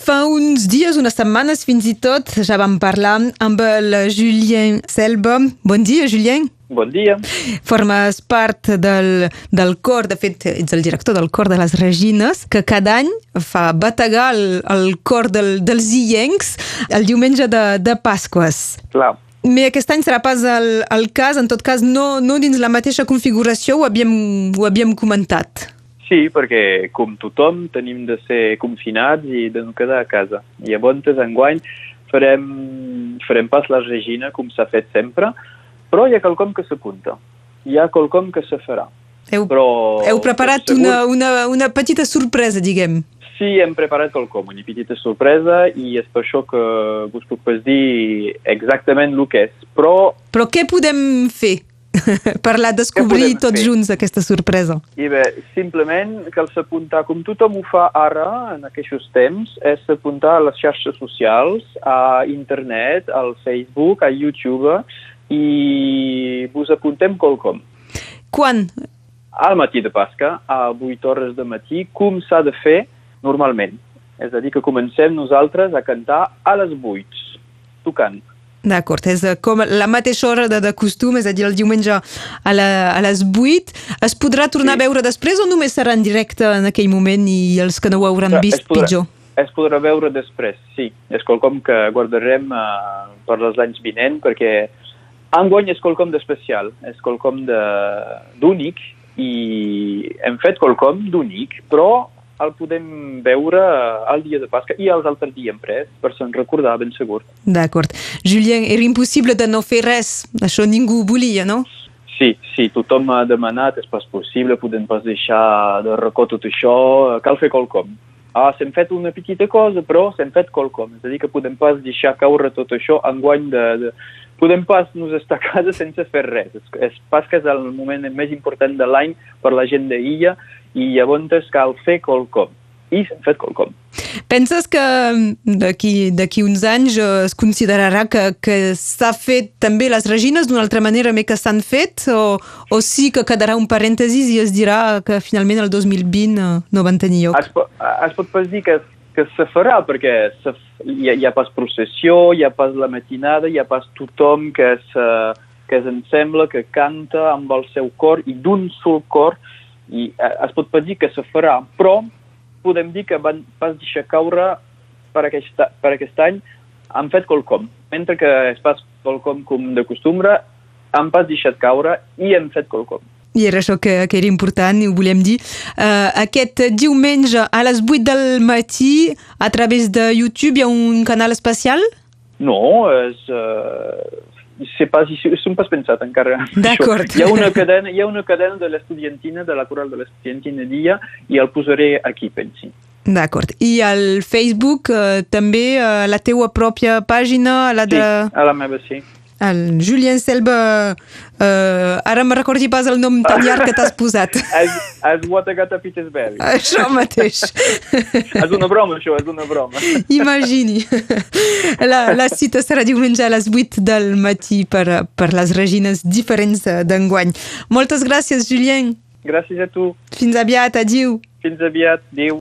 Fa uns dies, unes setmanes fins i tot, ja vam parlar amb el Julien Selba. Bon dia, Julien. Bon dia. Formes part del, del cor, de fet, ets el director del cor de les Regines, que cada any fa bategar el, el cor del, dels illencs el diumenge de, de Pasques. Clar. Bé, aquest any serà pas el, el cas, en tot cas no, no dins la mateixa configuració, ho havíem, ho havíem comentat. Sí, perquè com tothom tenim de ser confinats i de no quedar a casa. I llavors enguany farem, farem pas la Regina com s'ha fet sempre, però hi ha quelcom que s'apunta. Hi ha quelcom que se farà. Heu, però, heu preparat segur, una, una, una petita sorpresa, diguem. Sí, hem preparat quelcom, una petita sorpresa, i és per això que us puc pas dir exactament el que és. Però... Però què podem fer? per la descobrir tots fer? junts aquesta sorpresa. I bé, simplement cal s'apuntar, com tothom ho fa ara, en aquests temps, és s'apuntar a les xarxes socials, a internet, al Facebook, a YouTube, i vos apuntem qualcom. Quan? Al matí de Pasca, a 8 hores de matí, com s'ha de fer normalment. És a dir, que comencem nosaltres a cantar a les 8, tocant. D'acord, és com la mateixa hora de, de costum, és a dir, el diumenge a, la, a les 8. Es podrà tornar sí. a veure després o només serà en directe en aquell moment i els que no ho hauran Però vist es podrà, pitjor? Es podrà veure després, sí. És quelcom que guardarem uh, per els anys vinent perquè enguany és quelcom d'especial, és quelcom d'únic i hem fet quelcom d'únic, però el podem veure el dia de Pasca i els altres dies pres, per se'n recordar ben segur. D'acord. Julien, era impossible de no fer res. Això ningú volia, no? Sí, sí, tothom ha demanat, és pas possible, podem pas deixar de racó tot això, cal fer quelcom. Ah, s'hem fet una petita cosa, però s'hem fet quelcom. És a dir, que podem pas deixar caure tot això enguany de... de podem pas nos estar a casa sense fer res. És, és pas que és el moment més important de l'any per la gent d'Illa i llavors cal fer quelcom. I s'ha fet quelcom. Penses que d'aquí uns anys es considerarà que, que s'ha fet també les regines d'una altra manera més que s'han fet o, o sí que quedarà un parèntesis i es dirà que finalment el 2020 no van tenir lloc? Es, es pot pas dir que, que se farà perquè se, hi, ha, hi ha pas processió, hi ha pas la matinada, hi ha pas tothom que es, que es ensembla, que canta amb el seu cor i d'un sol cor i es pot dir que se farà, però podem dir que van pas deixar caure per aquest, per aquest any han fet quelcom. Mentre que es pas quelcom com de costumbre, han pas deixat caure i hem fet quelcom. I era això que, que era important i ho volem dir. Uh, aquest diumenge a les 8 del matí, a través de YouTube, hi ha un canal especial? No, és... Uh, pas, són pas pensat encara. D'acord. Hi ha una cadena, hi ha una cadena de l'estudiantina, de la coral de l'estudiantina dia, i el posaré aquí, pensi. D'acord. I al Facebook eh, també eh, la teua pròpia pàgina, la de... Sí, a la meva, sí. El Julien Selva, uh, ara me recordi pas el nom tan llarg que t'has posat. As, as what I got a Petersburg. Això mateix. és una broma, això, és una broma. Imagini. La, la cita serà diumenge a les 8 del matí per, per les regines diferents d'enguany. Moltes gràcies, Julien. Gràcies a tu. Fins aviat, adiu. Fins aviat, adéu.